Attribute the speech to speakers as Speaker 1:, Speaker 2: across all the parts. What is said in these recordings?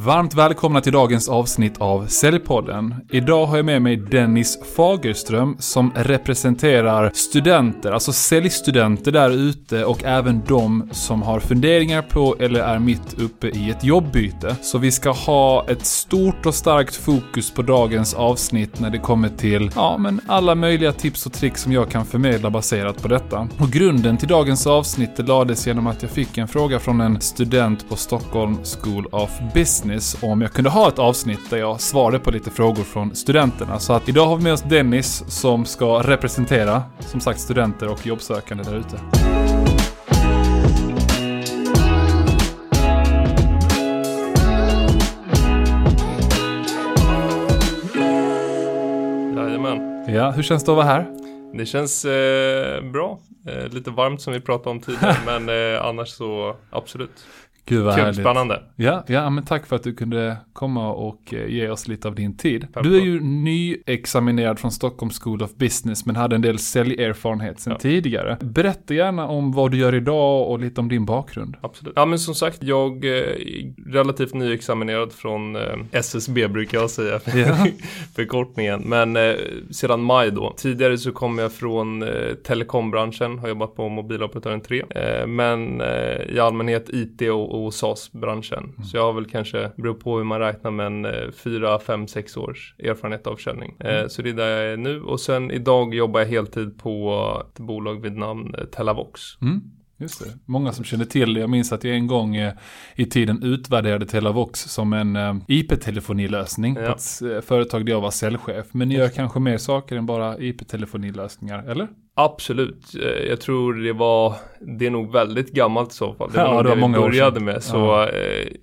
Speaker 1: Varmt välkomna till dagens avsnitt av Säljpodden. Idag har jag med mig Dennis Fagerström som representerar studenter, alltså säljstudenter där ute och även de som har funderingar på eller är mitt uppe i ett jobbbyte. Så vi ska ha ett stort och starkt fokus på dagens avsnitt när det kommer till, ja men alla möjliga tips och tricks som jag kan förmedla baserat på detta. Och grunden till dagens avsnitt lades genom att jag fick en fråga från en student på Stockholm School of Business om jag kunde ha ett avsnitt där jag svarade på lite frågor från studenterna. Så att idag har vi med oss Dennis som ska representera, som sagt, studenter och jobbsökande där ute.
Speaker 2: Jajamän.
Speaker 1: Ja, hur känns det att vara här?
Speaker 2: Det känns eh, bra. Eh, lite varmt som vi pratade om tidigare, men eh, annars så absolut.
Speaker 1: Gud vad
Speaker 2: Kul,
Speaker 1: härligt.
Speaker 2: spännande.
Speaker 1: Ja, ja, men tack för att du kunde komma och eh, ge oss lite av din tid.
Speaker 2: Tack
Speaker 1: Du är ju nyexaminerad från Stockholm School of Business men hade en del säljerfarenhet sedan
Speaker 2: Ja.
Speaker 1: tidigare. Berätta gärna om vad du gör idag och lite om din bakgrund.
Speaker 2: Absolut. Ja men som sagt, jag eh, är relativt nyexaminerad från eh, SSB brukar jag säga,
Speaker 1: Ja.
Speaker 2: förkortningen. Men eh, sedan maj då. Tidigare så kom jag från eh, telekombranschen, har jobbat på mobiloperatören 3. Eh, men eh, i allmänhet IT och, och SAS-branschen. Så jag har väl kanske, beror på hur man räknar, men eh, 4, 5, 6 års erfarenhet av försäljning. Eh, så det är där jag är nu. Och sen idag jobbar jag heltid på ett bolag vid namn eh, Telavox.
Speaker 1: Mm, just det. Många som känner till det. Jag minns att jag en gång eh, i tiden utvärderade Telavox som en eh, IP-telefonilösning
Speaker 2: Ja.
Speaker 1: på ett eh, företag där jag var säljchef. Men ni gör kanske mer saker än bara IP-telefonilösningar, eller?
Speaker 2: Absolut. Jag tror det var, det är nog väldigt gammalt i så fall. Det var
Speaker 1: Ja, det var
Speaker 2: vi
Speaker 1: många
Speaker 2: började med. Så
Speaker 1: Ja.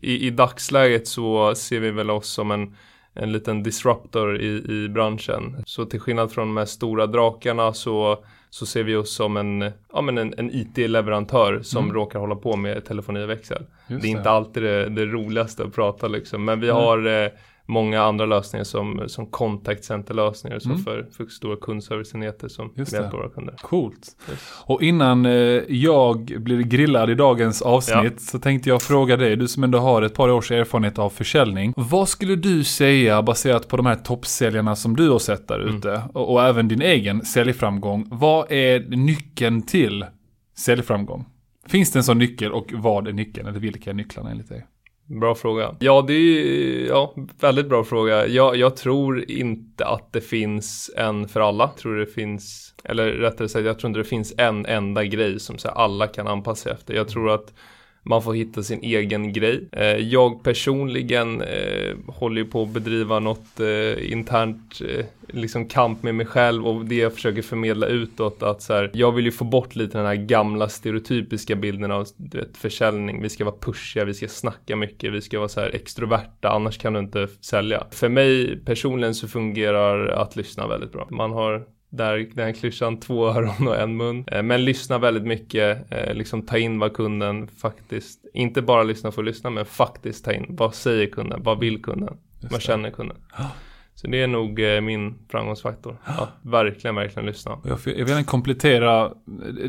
Speaker 2: i, i dagsläget så ser vi väl oss som en, en liten disruptor i, i branschen. Så till skillnad från de här stora drakarna så, så ser vi oss som en, ja, men en, en IT-leverantör som
Speaker 1: Mm.
Speaker 2: råkar hålla på med telefoni och växel.
Speaker 1: Just
Speaker 2: det är inte alltid det, det roligaste att prata liksom. Men vi
Speaker 1: Nej.
Speaker 2: har eh, många andra lösningar som, som contact center-lösningar. Så
Speaker 1: Mm.
Speaker 2: för, för stora kundserviceenheter som
Speaker 1: Just
Speaker 2: hjälper våra kunder.
Speaker 1: Coolt.
Speaker 2: Yes.
Speaker 1: Och innan eh, jag blir grillad i dagens avsnitt så tänkte jag fråga dig, du som ändå har ett par års erfarenhet av försäljning. Vad skulle du säga baserat på de här toppsäljarna som du har sett där
Speaker 2: Mm.
Speaker 1: ute och, och även din egen säljframgång. Vad är nyckeln till säljframgång? Finns det en sån nyckel och vad är nyckeln? Eller vilka är nycklarna enligt dig?
Speaker 2: Bra fråga. Ja, det är ja, väldigt bra fråga. Jag, jag tror inte att det finns en för alla. Jag tror det finns, eller rättare sagt, jag tror inte det finns en enda grej som så här, alla kan anpassa sig efter. Jag tror att man får hitta sin egen grej. Eh, jag personligen eh, håller ju på att bedriva något eh, internt liksom kamp med mig själv och det jag försöker förmedla utåt att så här, jag vill ju få bort lite den här gamla stereotypiska bilden av du vet, försäljning. Vi ska vara pushiga, vi ska snacka mycket, vi ska vara så här extroverta, annars kan du inte sälja. För mig personligen så fungerar att lyssna väldigt bra. Man har där den här klyschan, två öron och en mun. Eh, Men lyssna väldigt mycket, eh, liksom ta in vad kunden faktiskt, inte bara lyssna för att lyssna, men faktiskt ta in. Vad säger kunden? Vad vill kunden?
Speaker 1: Just
Speaker 2: Vad känner kunden? Så det är nog eh, min framgångsfaktor. Att verkligen, verkligen lyssna.
Speaker 1: Jag vill gärna komplettera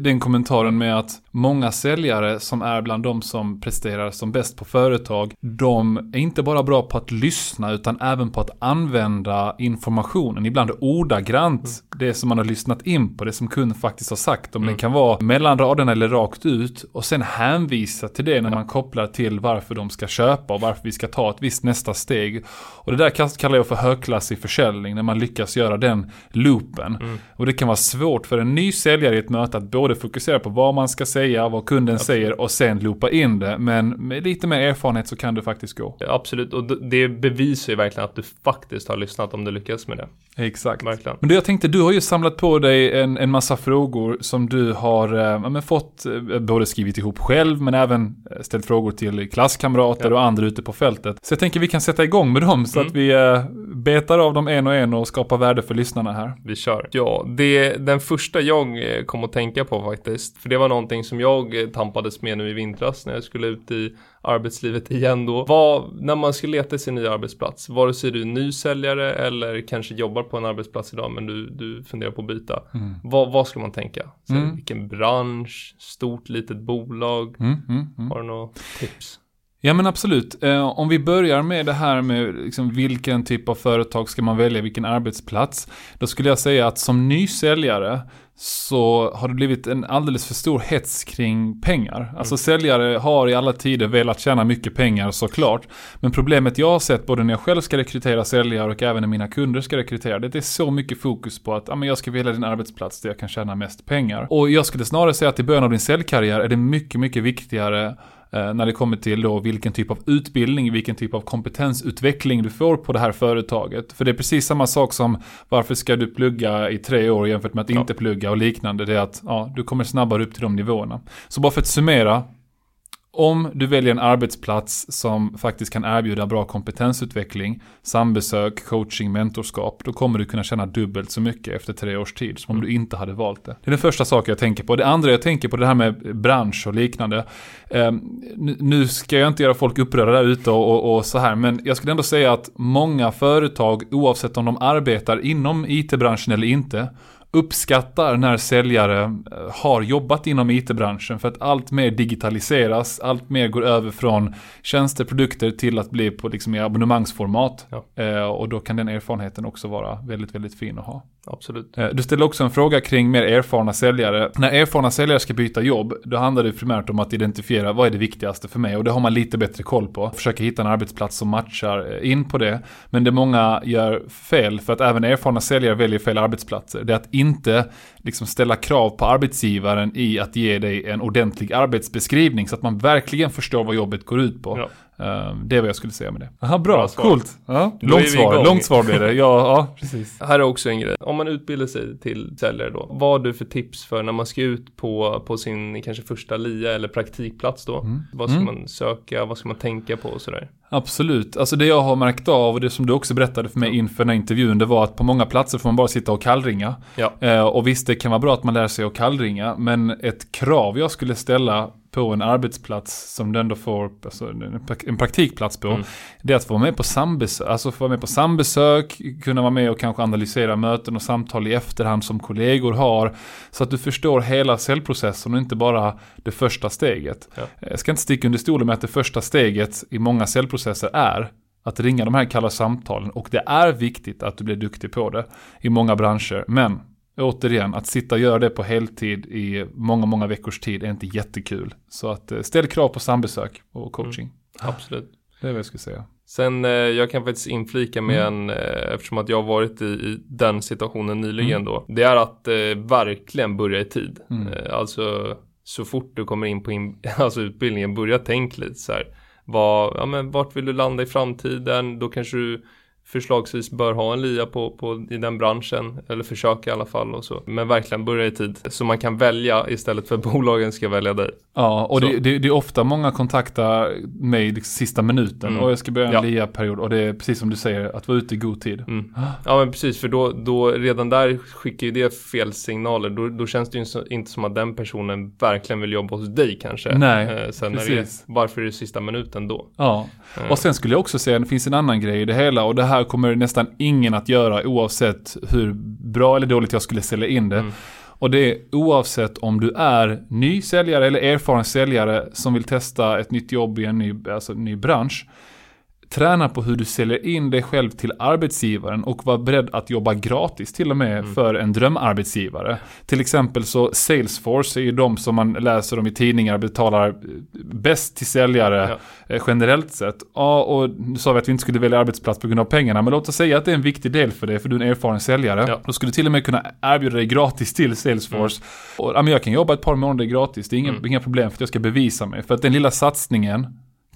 Speaker 1: den kommentaren med att många säljare som är bland de som presterar som bäst på företag, de är inte bara bra på att lyssna utan även på att använda informationen, ibland ordagrant, det som man har lyssnat in på, det som kunden faktiskt har sagt. Om
Speaker 2: Mm.
Speaker 1: det kan vara mellan raderna eller rakt ut och sen hänvisa till det när man kopplar till varför de ska köpa och varför vi ska ta ett visst nästa steg. Och det där kallar jag för högklassig försäljning, när man lyckas göra den loopen.
Speaker 2: Mm.
Speaker 1: Och det kan vara svårt för en ny säljare i ett möte att både fokusera på vad man ska säga, vad kunden säger och sen loopa in det. Men med lite mer erfarenhet så kan det faktiskt gå.
Speaker 2: Absolut, och det bevisar ju verkligen att du faktiskt har lyssnat om du lyckas med det.
Speaker 1: Exakt.
Speaker 2: Verkligen.
Speaker 1: Men du, jag tänkte, du har ju samlat på dig en, en massa frågor som du har eh, ja, fått eh, både skrivit ihop själv men även eh, ställt frågor till klasskamrater och andra ute på fältet. Så jag tänker vi kan sätta igång med dem så
Speaker 2: Mm.
Speaker 1: att vi eh, betar av dem en och en och skapar värde för lyssnarna här.
Speaker 2: Vi kör. Ja, det, den första jag eh, kom att tänka på faktiskt, för det var någonting som jag eh, tampades med nu i vintras när jag skulle ut i arbetslivet igen då. Vad, när man ska leta sig en ny arbetsplats, vare sig du är nysäljare eller kanske jobbar på en arbetsplats idag men du, du funderar på att byta. Vad, vad ska man tänka? Så,
Speaker 1: Mm.
Speaker 2: Vilken bransch, stort litet bolag?
Speaker 1: Mm, mm, mm.
Speaker 2: Har du några tips?
Speaker 1: Ja men absolut. Eh, om vi börjar med det här med liksom, vilken typ av företag ska man välja, vilken arbetsplats. Då skulle jag säga att som ny säljare så har det blivit en alldeles för stor hets kring pengar. Mm. Alltså säljare har i alla tider velat tjäna mycket pengar såklart. Men problemet jag har sett både när jag själv ska rekrytera säljare och även när mina kunder ska rekrytera. Det är så mycket fokus på att ja, men jag ska välja din arbetsplats där jag kan tjäna mest pengar. Och jag skulle snarare säga att i början av din säljkarriär är det mycket, mycket viktigare när det kommer till då vilken typ av utbildning, vilken typ av kompetensutveckling du får på det här företaget. För det är precis samma sak som varför ska du plugga i tre år jämfört med att ja. inte plugga och liknande. Det är att ja, du kommer snabbare upp till de nivåerna. Så bara för att summera, om du väljer en arbetsplats som faktiskt kan erbjuda bra kompetensutveckling, sambesök, coaching, mentorskap, då kommer du kunna tjäna dubbelt så mycket efter tre års tid som om du inte hade valt det. Det är den första saken jag tänker på. Det andra jag tänker på, det här med bransch och liknande. Ehm, nu ska jag inte göra folk upprörda där ute och, och, och, så här, men jag skulle ändå säga att många företag, oavsett om de arbetar inom it-branschen eller inte, uppskattar när säljare eh, har jobbat inom it-branschen för att allt mer digitaliseras, allt mer går över från tjänster, produkter till att bli på liksom i abonnemangsformat. Ja. Eh, och då kan den erfarenheten också vara väldigt, väldigt fin att ha.
Speaker 2: Absolut.
Speaker 1: Eh, du ställer också en fråga kring mer erfarna säljare. När erfarna säljare ska byta jobb, då handlar det primärt om att identifiera vad är det viktigaste för mig och det har man lite bättre koll på. Försöka hitta en arbetsplats som matchar eh, in på det. Men det många gör fel, för att även erfarna säljare väljer fel arbetsplatser, det är att inte liksom ställa krav på arbetsgivaren i att ge dig en ordentlig arbetsbeskrivning så att man verkligen förstår vad jobbet går ut på. Ja. Ehm, det är vad jag skulle säga med det. Aha, bra, bra coolt. Ja. Långt svar, långt svar blir det. Ja, ja, precis.
Speaker 2: Här är också en grej. Om man utbildar sig till säljare då, vad har du för tips för när man ska ut på, på sin kanske första LIA eller praktikplats då? Mm. Vad ska mm. man söka, vad ska man tänka på och sådär?
Speaker 1: Absolut. Alltså det jag har märkt av och det som du också berättade för mig inför den här intervjun, det var att på många platser får man bara sitta och kallringa. Ja. Eh, och visst, det kan vara bra att man lär sig att kallringa, men ett krav jag skulle ställa på en arbetsplats som du ändå får alltså en praktikplats på. Mm. Det är att få vara med på sambesök, alltså få vara med på sambesök, kunna vara med och kanske analysera möten och samtal i efterhand som kollegor har. Så att du förstår hela säljprocessen och inte bara det första steget. Ja. Jag ska inte sticka under stolen med att det första steget i många säljprocesser är att ringa de här kalla samtalen och det är viktigt att du blir duktig på det i många branscher. Men återigen, att sitta och göra det på heltid i många, många veckors tid är inte jättekul. Så att eh, ställ krav på sambesök och coaching.
Speaker 2: Mm, absolut.
Speaker 1: Det är vad jag skulle säga.
Speaker 2: Sen eh, jag kan faktiskt inflika med mm. en, eh, eftersom att jag har varit i, i den situationen nyligen mm. då. Det är att eh, verkligen börja i tid. Mm. Alltså så fort du kommer in på in, alltså utbildningen, börja tänk lite så här. Vad, ja, men vart vill du landa i framtiden? Då kanske du förslagsvis bör ha en LIA på, på, i den branschen, eller försöka i alla fall och så. Men verkligen börja i tid, så man kan välja istället för att bolagen ska välja dig.
Speaker 1: Ja, och det, det, det, är ofta många kontaktar mig liksom sista minuten mm. och jag ska börja en ja. LIA-period och det är precis som du säger, att vara ute i god tid.
Speaker 2: Mm. Ja, men precis, för då, då redan där skickar ju det fel signaler. Då, då känns det ju inte som att den personen verkligen vill jobba hos dig kanske.
Speaker 1: Nej, eh, sen precis.
Speaker 2: Är det, varför är det sista minuten då?
Speaker 1: Ja, eh. och sen skulle jag också säga, det finns en annan grej i det hela och det här här kommer nästan ingen att göra oavsett hur bra eller dåligt jag skulle sälja in det. Mm. Och det är oavsett om du är ny säljare eller erfaren säljare som vill testa ett nytt jobb i en ny, alltså ny bransch. Träna på hur du säljer in dig själv till arbetsgivaren och var beredd att jobba gratis till och med mm. för en drömarbetsgivare. Till exempel så Salesforce är ju de som man läser om i tidningar betalar bäst till säljare ja. Eh, generellt sett. Ja, och nu sa vi att vi inte skulle välja arbetsplats på grund av pengarna, men låt oss säga att det är en viktig del för dig, för du är en erfaren säljare. Ja. Då skulle du till och med kunna erbjuda dig gratis till Salesforce. Mm. Och, ja, men jag kan jobba ett par månader gratis, det är inga, mm. inga problem för att jag ska bevisa mig. För att den lilla satsningen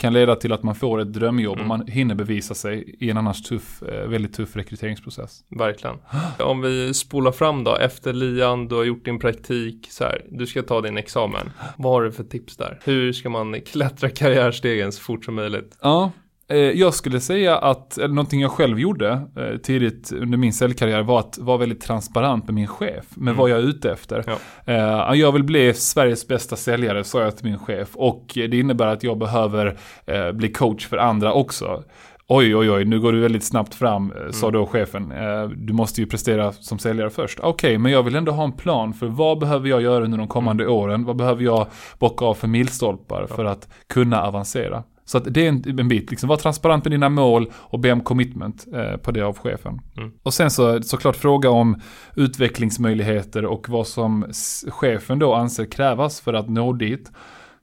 Speaker 1: kan leda till att man får ett drömjobb mm. och man hinner bevisa sig i en annars tuff, eh, väldigt tuff rekryteringsprocess.
Speaker 2: Verkligen. Om vi spolar fram då, efter lian, du har gjort din praktik, så här, du ska ta din examen. Vad har du för tips där? Hur ska man klättra karriärstegen så fort som möjligt?
Speaker 1: Ja, jag skulle säga att, eller någonting jag själv gjorde eh, tidigt under min säljkarriär var att vara väldigt transparent med min chef, med mm. vad jag är ute efter. Ja. Eh, jag vill bli Sveriges bästa säljare, sa jag till min chef. Och det innebär att jag behöver bli coach för andra också. Oj, oj, oj, nu går du väldigt snabbt fram, sa mm. då chefen. Du måste ju prestera som säljare först. Okej, okay, men jag vill ändå ha en plan för vad behöver jag göra under de kommande mm. åren? Vad behöver jag bocka av för milstolpar ja. för att kunna avancera? Så att det är en, en bit, liksom var transparent med dina mål och be om commitment eh, på det av chefen.
Speaker 2: Mm.
Speaker 1: Och sen så såklart fråga om utvecklingsmöjligheter och vad som chefen då anser krävas för att nå dit.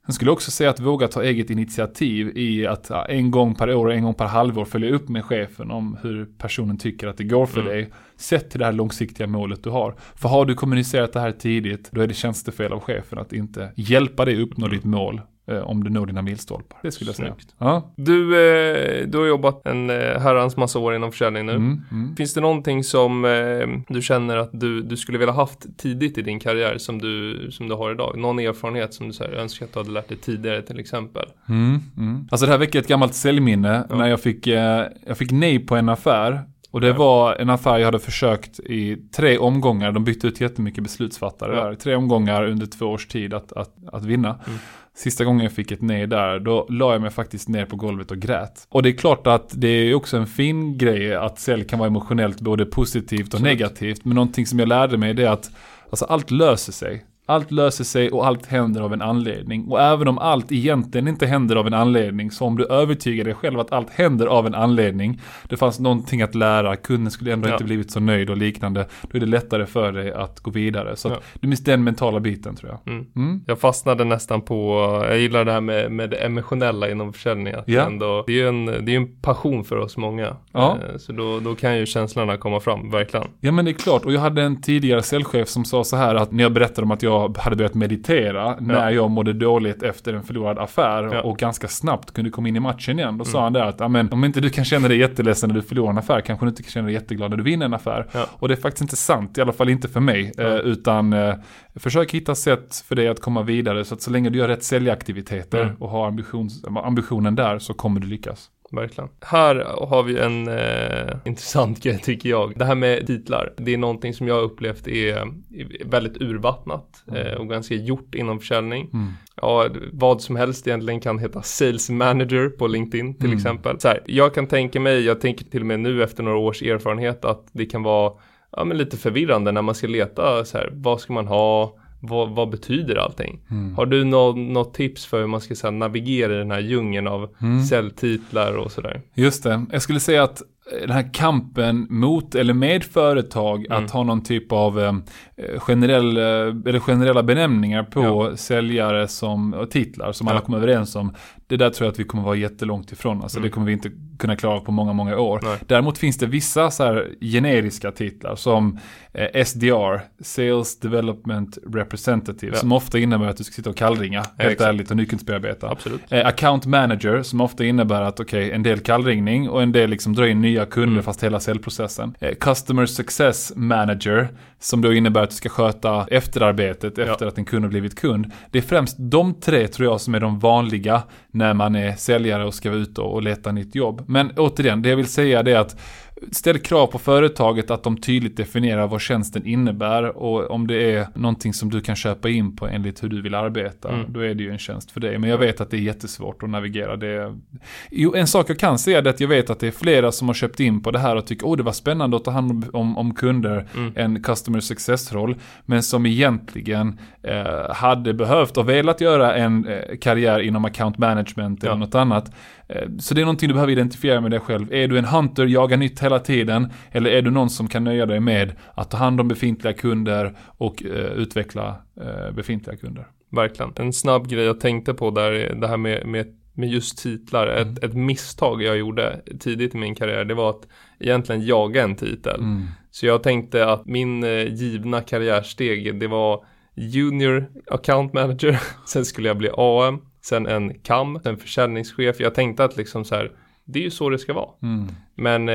Speaker 1: Sen skulle också säga att våga ta eget initiativ i att en gång per år och en gång per halvår följa upp med chefen om hur personen tycker att det går för
Speaker 2: Mm.
Speaker 1: dig. Sett till det här långsiktiga målet du har. För har du kommunicerat det här tidigt, då är det tjänstefel av chefen att inte hjälpa dig uppnå
Speaker 2: Mm.
Speaker 1: ditt mål om du når dina milstolpar. Det skulle jag säga. Ja.
Speaker 2: Du, eh, du har jobbat en eh, herrans massa år inom försäljning nu.
Speaker 1: Mm, mm.
Speaker 2: Finns det någonting som eh, du känner att du, du skulle vilja haft tidigt i din karriär som du, som du har idag? Någon erfarenhet som du så här, önskar att du hade lärt dig tidigare till exempel?
Speaker 1: Mm, mm. Alltså det här väcker ett gammalt säljminne
Speaker 2: Ja.
Speaker 1: när jag fick, eh, jag fick nej på en affär. Och det var en affär jag hade försökt i tre omgångar. De bytte ut jättemycket beslutsfattare
Speaker 2: Ja.
Speaker 1: där. Tre omgångar under två års tid att, att, att vinna.
Speaker 2: Mm.
Speaker 1: Sista gången jag fick ett nej där, då la jag mig faktiskt ner på golvet och grät. Och det är klart att det är också en fin grej att sälj kan vara emotionellt både positivt och
Speaker 2: Absolut.
Speaker 1: negativt. Men någonting som jag lärde mig det är att alltså, allt löser sig. Allt löser sig och allt händer av en anledning. Och även om allt egentligen inte händer av en anledning, så om du övertygar dig själv att allt händer av en anledning, det fanns någonting att lära, kunden skulle ändå
Speaker 2: Ja.
Speaker 1: inte blivit så nöjd och liknande, då är det lättare för dig att gå vidare. Så
Speaker 2: Ja.
Speaker 1: du minns den mentala biten tror jag.
Speaker 2: Mm.
Speaker 1: Mm.
Speaker 2: Jag fastnade nästan på, jag gillar det här med, med det emotionella inom försäljning. Att
Speaker 1: Ja.
Speaker 2: ändå, det är ju en, det är en passion för oss många.
Speaker 1: Ja.
Speaker 2: Eh, Så då, då kan ju känslorna komma fram, verkligen.
Speaker 1: Ja men det är klart, och jag hade en tidigare säljchef som sa så här att när jag berättade om att jag hade börjat meditera när jag mådde dåligt efter en förlorad affär.
Speaker 2: Mm.
Speaker 1: och ganska snabbt kunde komma in i matchen igen. Då sa han där att "Ja, men, om inte du kan känna dig jätteledsen när du förlorar en affär kanske du inte kan känna dig jätteglad när du vinner en affär. Och det är faktiskt inte sant, i alla fall inte för mig. Eh, utan eh, försök hitta sätt för dig att komma vidare så att så länge du gör rätt säljaktiviteter
Speaker 2: Mm.
Speaker 1: och har ambitions, ambitionen där så kommer du lyckas.
Speaker 2: Verkligen. Här har vi en eh, intressant grej tycker jag. Det här med titlar. Det är någonting som jag har upplevt är väldigt urvattnat eh, och ganska gjort inom försäljning.
Speaker 1: Mm.
Speaker 2: Ja, vad som helst egentligen kan heta Sales Manager på LinkedIn till
Speaker 1: Mm.
Speaker 2: exempel. Så här, jag kan tänka mig, jag tänker till och med nu efter några års erfarenhet att det kan vara ja, men lite förvirrande när man ska leta så här, vad ska man ha? Vad, vad betyder allting?
Speaker 1: Mm.
Speaker 2: Har du nå- något tips för hur man ska här, navigera i den här djungeln av
Speaker 1: Mm.
Speaker 2: säljtitlar och sådär?
Speaker 1: Just det. Jag skulle säga att eh, den här kampen mot eller med företag
Speaker 2: Mm.
Speaker 1: att ha någon typ av eh, generell, eh, eller generella benämningar på
Speaker 2: Ja.
Speaker 1: säljare som, och titlar som alla
Speaker 2: Ja.
Speaker 1: kommer överens om. Det där tror jag att vi kommer vara jättelångt ifrån. Alltså
Speaker 2: Mm.
Speaker 1: det kommer vi inte kunna klara på många, många år.
Speaker 2: Nej.
Speaker 1: Däremot finns det vissa så här generiska titlar som eh, SDR, Sales Development Representative,
Speaker 2: Ja.
Speaker 1: som ofta innebär att du ska sitta och kallringa, helt
Speaker 2: exakt.
Speaker 1: ärligt, och.
Speaker 2: Absolut.
Speaker 1: Eh, account manager som ofta innebär att okej, en del kallringning och en del liksom dra in nya kunder
Speaker 2: Mm.
Speaker 1: fast hela säljprocessen. Eh, customer success manager som då innebär att du ska sköta efterarbetet efter att en kund har blivit kund. Det är främst de tre tror jag som är de vanliga när man är säljare och ska vara ute och leta nytt jobb. Men återigen, det jag vill säga det är att Ställ krav på företaget att de tydligt definierar vad tjänsten innebär och om det är någonting som du kan köpa in på enligt hur du vill arbeta,
Speaker 2: Mm.
Speaker 1: då är det ju en tjänst för dig. Men jag vet att det är jättesvårt att navigera det. Jo, en sak jag kan säga är att jag vet att det är flera som har köpt in på det här och tycker åh det var spännande att ta hand om, om, om kunder,
Speaker 2: Mm.
Speaker 1: en customer success-roll, men som egentligen eh, hade behövt och velat göra en eh, karriär inom account management eller
Speaker 2: Ja.
Speaker 1: något annat. Eh, Så det är någonting du behöver identifiera med dig själv. Är du en hunter, jagar nytt hela tiden? Eller är du någon som kan nöja dig med att ta hand om befintliga kunder och eh, utveckla eh, befintliga kunder?
Speaker 2: Verkligen. En snabb grej jag tänkte på där, är det här med, med, med just titlar.
Speaker 1: Mm.
Speaker 2: Ett, ett misstag jag gjorde tidigt i min karriär, det var att egentligen jaga en titel.
Speaker 1: Mm.
Speaker 2: Så jag tänkte att min eh, givna karriärsteg, det var Junior Account Manager, sen skulle jag bli AM, sen en CAM, sen försäljningschef. Jag tänkte att liksom så här, det är ju så det ska vara.
Speaker 1: Mm.
Speaker 2: Men eh,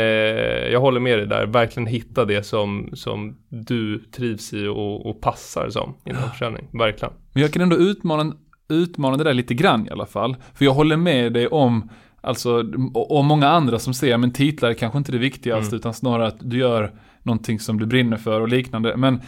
Speaker 2: jag håller med dig där, verkligen hitta det som, som du trivs i och, och passar som inom försäljning. Verkligen.
Speaker 1: Men jag kan ändå utmana, utmana det där lite grann i alla fall. För jag håller med dig om, alltså, och många andra som säger, men titlar är kanske inte det viktigaste,
Speaker 2: Mm.
Speaker 1: utan snarare att du gör någonting som du brinner för och liknande. Men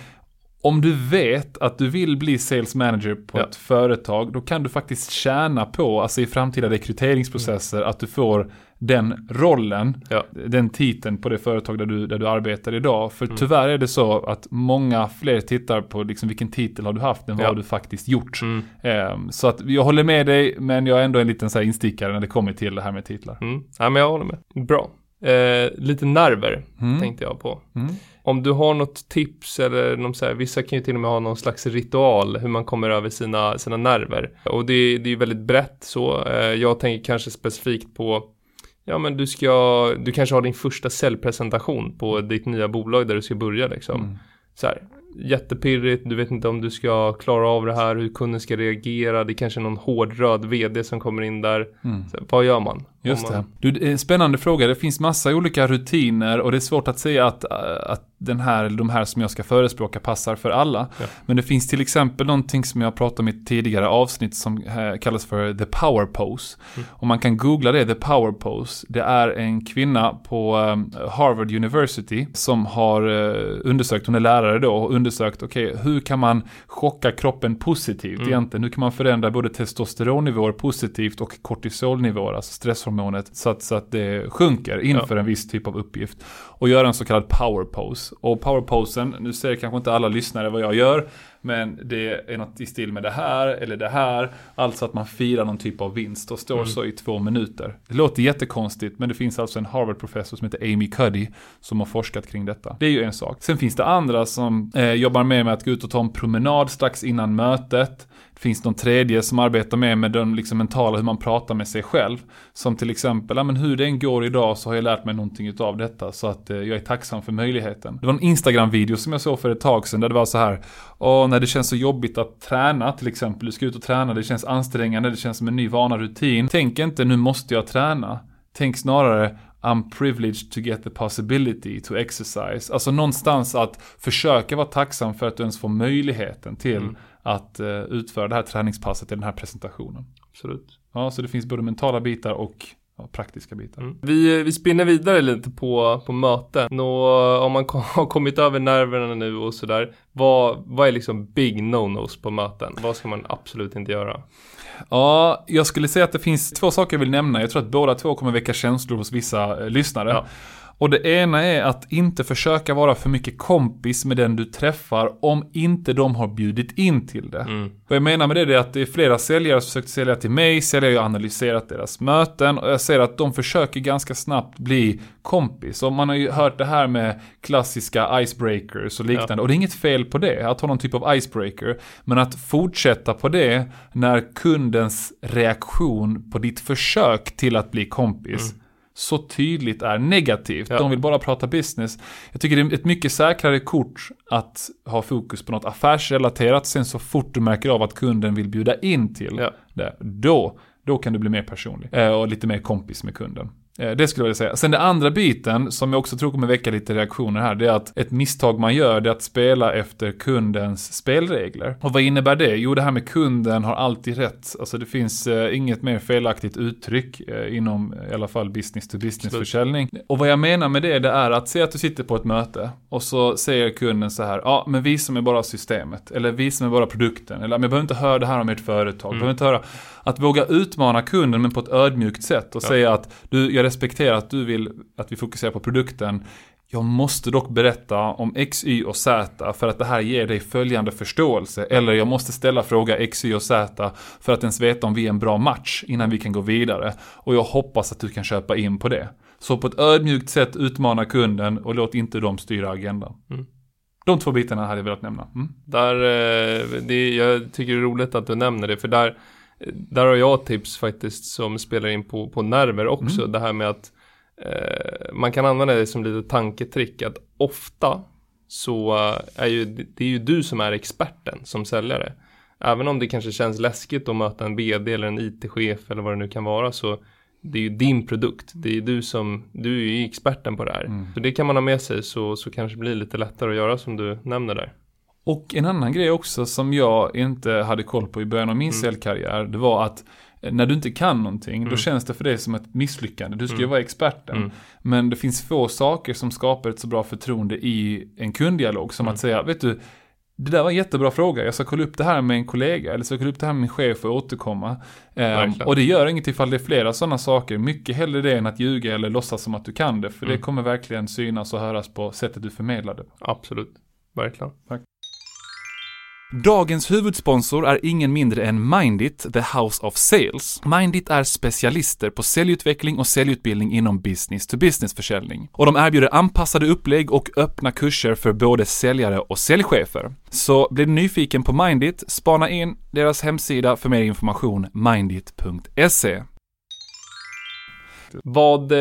Speaker 1: om du vet att du vill bli sales manager på
Speaker 2: Ja.
Speaker 1: ett företag, då kan du faktiskt tjäna på, alltså i framtida rekryteringsprocesser, att du får den rollen,
Speaker 2: Ja.
Speaker 1: den titeln på det företag där du, där du arbetar idag. För
Speaker 2: Mm.
Speaker 1: tyvärr är det så att många fler tittar på liksom vilken titel har du haft än vad
Speaker 2: Ja.
Speaker 1: har du faktiskt gjort.
Speaker 2: Mm.
Speaker 1: Ehm, så att jag håller med dig, men jag är ändå en liten så här instickare när det kommer till det här med titlar.
Speaker 2: Mm. Ja, men jag håller med. Bra. Eh, lite nerver
Speaker 1: Mm.
Speaker 2: tänkte jag på.
Speaker 1: Mm.
Speaker 2: Om du har något tips eller någon så här, vissa kan ju till och med ha någon slags ritual hur man kommer över sina, sina nerver. Och det, det är ju väldigt brett så. Eh, jag tänker kanske specifikt på Ja men du ska, du kanske har din första säljpresentation på ditt nya bolag där du ska börja liksom.
Speaker 1: Mm.
Speaker 2: Så här, jättepirrigt, du vet inte om du ska klara av det här, hur kunden ska reagera, det är kanske någon hård röd vd som kommer in där.
Speaker 1: Mm.
Speaker 2: Så, här, vad gör man?
Speaker 1: Just det.
Speaker 2: man,
Speaker 1: Du, det är en spännande fråga. Det finns massa olika rutiner och det är svårt att säga att, äh, att den här, eller de här som jag ska förespråka passar för alla.
Speaker 2: Ja.
Speaker 1: Men det finns till exempel någonting som jag pratade om i ett tidigare avsnitt som eh, kallas för the power pose.
Speaker 2: Mm.
Speaker 1: Och man kan googla det, the power pose. Det är en kvinna på eh, Harvard University som har eh, undersökt, hon är lärare då, och undersökt, okej, hur kan man chocka kroppen positivt
Speaker 2: Mm.
Speaker 1: egentligen? Hur kan man förändra både testosteronnivåer positivt och kortisolnivåer, alltså stresshormonet, så att, så att det sjunker inför en viss typ av uppgift. Och göra en så kallad power pose. Och power posen, nu ser kanske inte alla lyssnare vad jag gör, men det är något i stil med det här eller det här. Alltså att man firar någon typ av vinst och står
Speaker 2: Mm.
Speaker 1: så i två minuter. Det låter jättekonstigt, men det finns alltså en Harvard-professor som heter Amy Cuddy som har forskat kring detta. Det är ju en sak. Sen finns det andra som eh, jobbar mer med att gå ut och ta en promenad strax innan mötet. Det finns någon tredje som arbetar mer med den liksom mentala, hur man pratar med sig själv. Som till exempel, ja, men hur det än går idag så har jag lärt mig någonting utav detta. Så att eh, jag är tacksam för möjligheten. Det var en Instagram-video som jag såg för ett tag sedan där det var så här. Och när det känns så jobbigt att träna till exempel. Du ska ut och träna, det känns ansträngande, det känns som en ny vana rutin. Tänk inte nu måste jag träna. Tänk snarare I'm privileged to get the possibility to exercise. Alltså någonstans att försöka vara tacksam för att du ens får möjligheten till
Speaker 2: Mm.
Speaker 1: att eh, utföra det här träningspasset i den här presentationen.
Speaker 2: Absolut.
Speaker 1: Ja, så det finns både mentala bitar och ja, praktiska bitar.
Speaker 2: Mm. Vi, vi spinner vidare lite på, på möten. Och om man har kommit över nerverna nu och sådär. Vad, vad är liksom big no-nos på möten? Vad ska man absolut inte göra?
Speaker 1: Ja, jag skulle säga att det finns två saker jag vill nämna. Jag tror att båda två kommer väcka känslor hos vissa eh, lyssnare.
Speaker 2: Ja.
Speaker 1: Och det ena är att inte försöka vara för mycket kompis med den du träffar om inte de har bjudit in till det.
Speaker 2: Mm.
Speaker 1: Vad jag menar med det är att det är flera säljare som försökt sälja till mig, säljare har analyserat deras möten och jag ser att de försöker ganska snabbt bli kompis. Och man har ju hört det här med klassiska icebreakers och liknande. Och det är inget fel på det, att ha någon typ av icebreaker. Men att fortsätta på det när kundens reaktion på ditt försök till att bli kompis så tydligt är negativt.
Speaker 2: Ja.
Speaker 1: De vill bara prata business. Jag tycker det är ett mycket säkrare kort att ha fokus på något affärsrelaterat. Sen så fort du märker av att kunden vill bjuda in till
Speaker 2: Ja.
Speaker 1: det, då, då kan du bli mer personlig. Eh, och lite mer kompis med kunden. Eh, Det skulle jag vilja säga. Sen det andra biten, som jag också tror kommer väcka lite reaktioner här, det är att ett misstag man gör, det är att spela efter kundens spelregler. Och vad innebär det? Jo, det här med kunden har alltid rätt. Alltså det finns eh, inget mer felaktigt uttryck eh, inom i alla fall business to business försäljning. Och vad jag menar med det, det är att se att du sitter på ett möte och så säger kunden så här, ja men vi som är bara systemet, eller vi som är bara produkten, eller men jag behöver inte höra det här om ert företag, jag behöver inte höra, att våga utmana kunden men på ett ödmjukt sätt och
Speaker 2: Ja.
Speaker 1: säga att du, jag respekterar att du vill att vi fokuserar på produkten, jag måste dock berätta om X, Y och Z för att det här ger dig följande förståelse. Eller jag måste ställa fråga X, Y och Z för att ens veta om vi är en bra match innan vi kan gå vidare. Och jag hoppas att du kan köpa in på det. Så på ett ödmjukt sätt utmana kunden och låt inte dem styra agendan.
Speaker 2: Mm.
Speaker 1: De två bitarna hade jag velat nämna. Mm.
Speaker 2: Där, eh, det, jag tycker det är roligt att du nämner det, för där, där har jag tips faktiskt som spelar in på, på nerver också.
Speaker 1: Mm.
Speaker 2: Det här med att eh, man kan använda det som lite tanketrick, att ofta så eh, är ju det är ju du som är experten som säljare. Även om det kanske känns läskigt att möta en vd eller en IT-chef eller vad det nu kan vara så det är ju din produkt. Det är du som, du är ju experten på det här.
Speaker 1: Mm.
Speaker 2: Så det kan man ha med sig så, så kanske det blir lite lättare att göra som du nämner där.
Speaker 1: Och en annan grej också som jag inte hade koll på i början av min
Speaker 2: Mm.
Speaker 1: säljkarriär, det var att eh, när du inte kan någonting, då
Speaker 2: Mm.
Speaker 1: känns det för dig som ett misslyckande. Du ska ju
Speaker 2: Mm.
Speaker 1: vara experten.
Speaker 2: Mm.
Speaker 1: Men det finns få saker som skapar ett så bra förtroende i en kunddialog som
Speaker 2: Mm.
Speaker 1: att säga, vet du, det där var en jättebra fråga. Jag ska kolla upp det här med en kollega eller så kolla upp det här med min chef och återkomma. Um, och det gör inget ifall det är flera sådana saker. Mycket hellre det än att ljuga eller låtsas som att du kan det. För det
Speaker 2: Mm.
Speaker 1: kommer verkligen synas och höras på sättet du förmedlar det.
Speaker 2: Absolut. Verkligen.
Speaker 1: Dagens huvudsponsor är ingen mindre än Mindit, the House of Sales. Mindit är specialister på säljutveckling och säljutbildning inom business to business-försäljning. Och de erbjuder anpassade upplägg och öppna kurser för både säljare och säljchefer. Så blir du nyfiken på Mindit, spana in deras hemsida för mer information, mindit.se.
Speaker 2: Vad eh,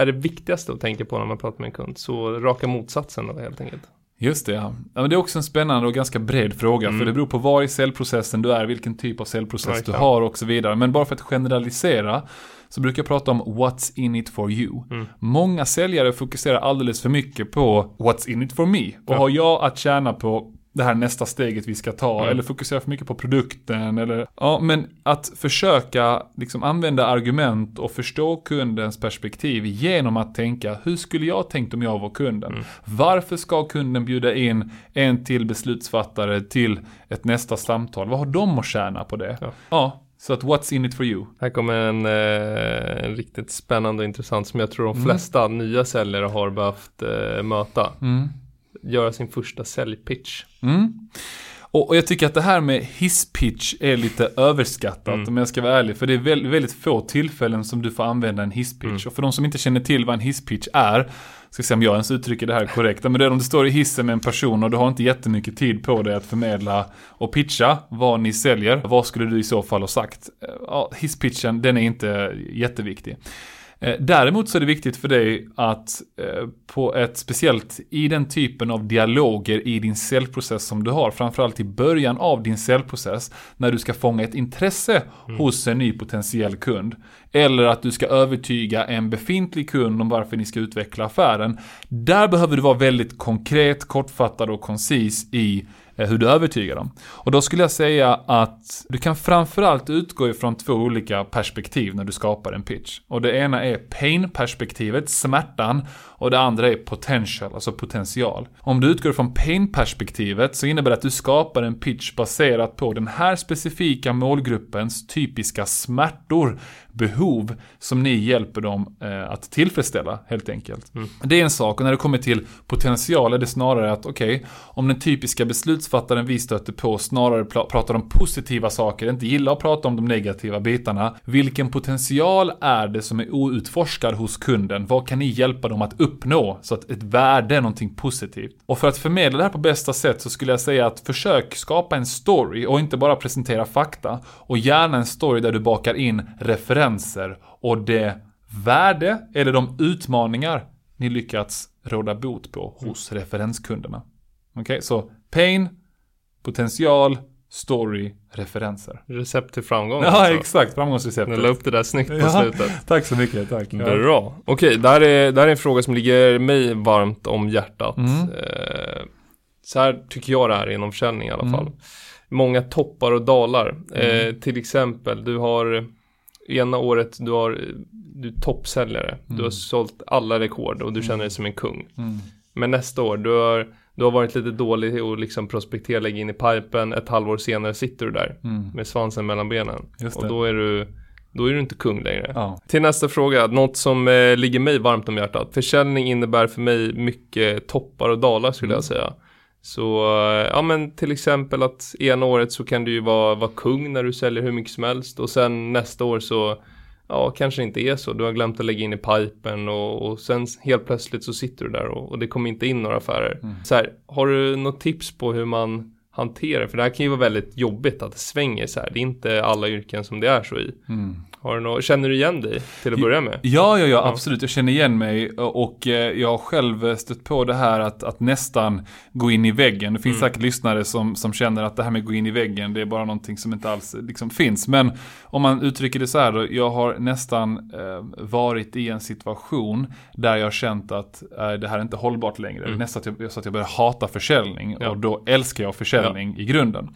Speaker 2: är det viktigaste att tänka på när man pratar med en kund? Så raka motsatsen då helt enkelt.
Speaker 1: Just det, ja. ja men det är också en spännande och ganska bred fråga,
Speaker 2: Mm.
Speaker 1: för det beror på var i säljprocessen du är, vilken typ av säljprocess du
Speaker 2: Verkligen.
Speaker 1: har och så vidare. Men bara för att generalisera så brukar jag prata om what's in it for you.
Speaker 2: Mm.
Speaker 1: Många säljare fokuserar alldeles för mycket på what's in it for me. Vad
Speaker 2: Ja.
Speaker 1: har jag att tjäna på det här nästa steget vi ska ta?
Speaker 2: Mm.
Speaker 1: Eller fokuserar för mycket på produkten? Eller, ja, men att försöka liksom använda argument och förstå kundens perspektiv genom att tänka hur skulle jag tänkt om jag var kunden?
Speaker 2: Mm.
Speaker 1: Varför ska kunden bjuda in en till beslutsfattare till ett nästa samtal? Vad har de att tjäna på det?
Speaker 2: Ja.
Speaker 1: Ja, så att what's in it for you?
Speaker 2: Här kommer en, eh, en riktigt spännande och intressant som jag tror de
Speaker 1: Mm.
Speaker 2: flesta nya säljare har behövt eh, möta.
Speaker 1: Mm.
Speaker 2: Göra sin första säljpitch.
Speaker 1: Mm. Och, och jag tycker att det här med hisspitch är lite överskattat
Speaker 2: Mm.
Speaker 1: om jag ska vara ärlig. För det är väldigt, väldigt få tillfällen som du får använda en hisspitch.
Speaker 2: Mm.
Speaker 1: Och för de som inte känner till vad en hisspitch är, ska se om jag ens uttrycker det här korrekt. Men det är om du står i hissen med en person och du har inte jättemycket tid på dig att förmedla och pitcha vad ni säljer. Vad skulle du i så fall ha sagt? Eh, Ja, hisspitchen, den är inte jätteviktig. Eh, Däremot så är det viktigt för dig att eh, på ett speciellt i den typen av dialoger i din säljprocess som du har, framförallt i början av din säljprocess, när du ska fånga ett intresse hos en ny potentiell kund, eller att du ska övertyga en befintlig kund om varför ni ska utveckla affären. Där behöver du vara väldigt konkret, kortfattad och koncis i Eh, hur du övertygar dem. Och då skulle jag säga att du kan framförallt utgå ifrån två olika perspektiv när du skapar en pitch. Och det ena är pain-perspektivet, smärtan, och det andra är potential, alltså potential. Om du utgår från pain-perspektivet så innebär det att du skapar en pitch baserat på den här specifika målgruppens typiska smärtor, behov som ni hjälper dem eh, att tillfredsställa helt enkelt. Det är en sak och när det kommer till potential är det snarare att okej, om den typiska beslutsfattaren vi stöter på snarare pratar om positiva saker, inte gillar att prata om de negativa bitarna. Vilken potential är det som är outforskad hos kunden? Vad kan ni hjälpa dem att uppnå så att ett värde är någonting positivt? Och för att förmedla det här på bästa sätt så skulle jag säga att försök skapa en story och inte bara presentera fakta. Och gärna en story där du bakar in referenser och det värde eller de utmaningar ni lyckats råda bot på hos referenskunderna. Okej, så pain, potential, story, referenser.
Speaker 2: Recept till framgång.
Speaker 1: Ja,
Speaker 2: alltså.
Speaker 1: exakt.
Speaker 2: Du
Speaker 1: Framgångsreceptet.
Speaker 2: la upp det där snyggt på
Speaker 1: Ja,
Speaker 2: slutet.
Speaker 1: tack så mycket, tack. Ja.
Speaker 2: Bra. Okej, där är, där är en fråga som ligger mig varmt om hjärtat.
Speaker 1: Mm.
Speaker 2: Eh, så här tycker jag det är inom försäljning i alla
Speaker 1: Mm.
Speaker 2: fall. Många toppar och dalar. Eh,
Speaker 1: Mm.
Speaker 2: till exempel, du har ena året, du har du är toppsäljare. Du har
Speaker 1: Mm.
Speaker 2: sålt alla rekord och du känner dig som en kung.
Speaker 1: Mm.
Speaker 2: Men nästa år, du har, du har varit lite dålig och liksom prospektera, lägga in i pipen. Ett halvår senare sitter du där
Speaker 1: Mm.
Speaker 2: med svansen mellan benen. Och då är du, då är du inte kung längre.
Speaker 1: Ja.
Speaker 2: Till nästa fråga, något som eh, ligger mig varmt om hjärtat. Försäljning innebär för mig mycket toppar och dalar skulle
Speaker 1: Mm.
Speaker 2: jag säga. Så, eh, ja men till exempel att ena året så kan du ju vara, vara kung när du säljer hur mycket som helst och sen nästa år så, ja kanske inte är så. Du har glömt att lägga in i pipen och, och sen helt plötsligt så sitter du där och, och det kommer inte in några affärer.
Speaker 1: Mm.
Speaker 2: Så här, har du något tips på hur man hanterar, för det här kan ju vara väldigt jobbigt att det svänger så här. Det är inte alla yrken som det är så i.
Speaker 1: Mm.
Speaker 2: Har du något, känner du igen dig till att börja med?
Speaker 1: Ja, ja, ja, absolut. Jag känner igen mig och eh, jag har själv stött på det här att, att nästan gå in i väggen. Det finns
Speaker 2: Mm.
Speaker 1: säkert lyssnare som, som känner att det här med att gå in i väggen, det är bara någonting som inte alls liksom finns. Men om man uttrycker det så här då, jag har nästan eh, varit i en situation där jag har känt att eh, det här är inte hållbart längre.
Speaker 2: Mm.
Speaker 1: Nästan att jag, så att jag börjar hata försäljning
Speaker 2: Ja.
Speaker 1: och då älskar jag försäljning i grunden.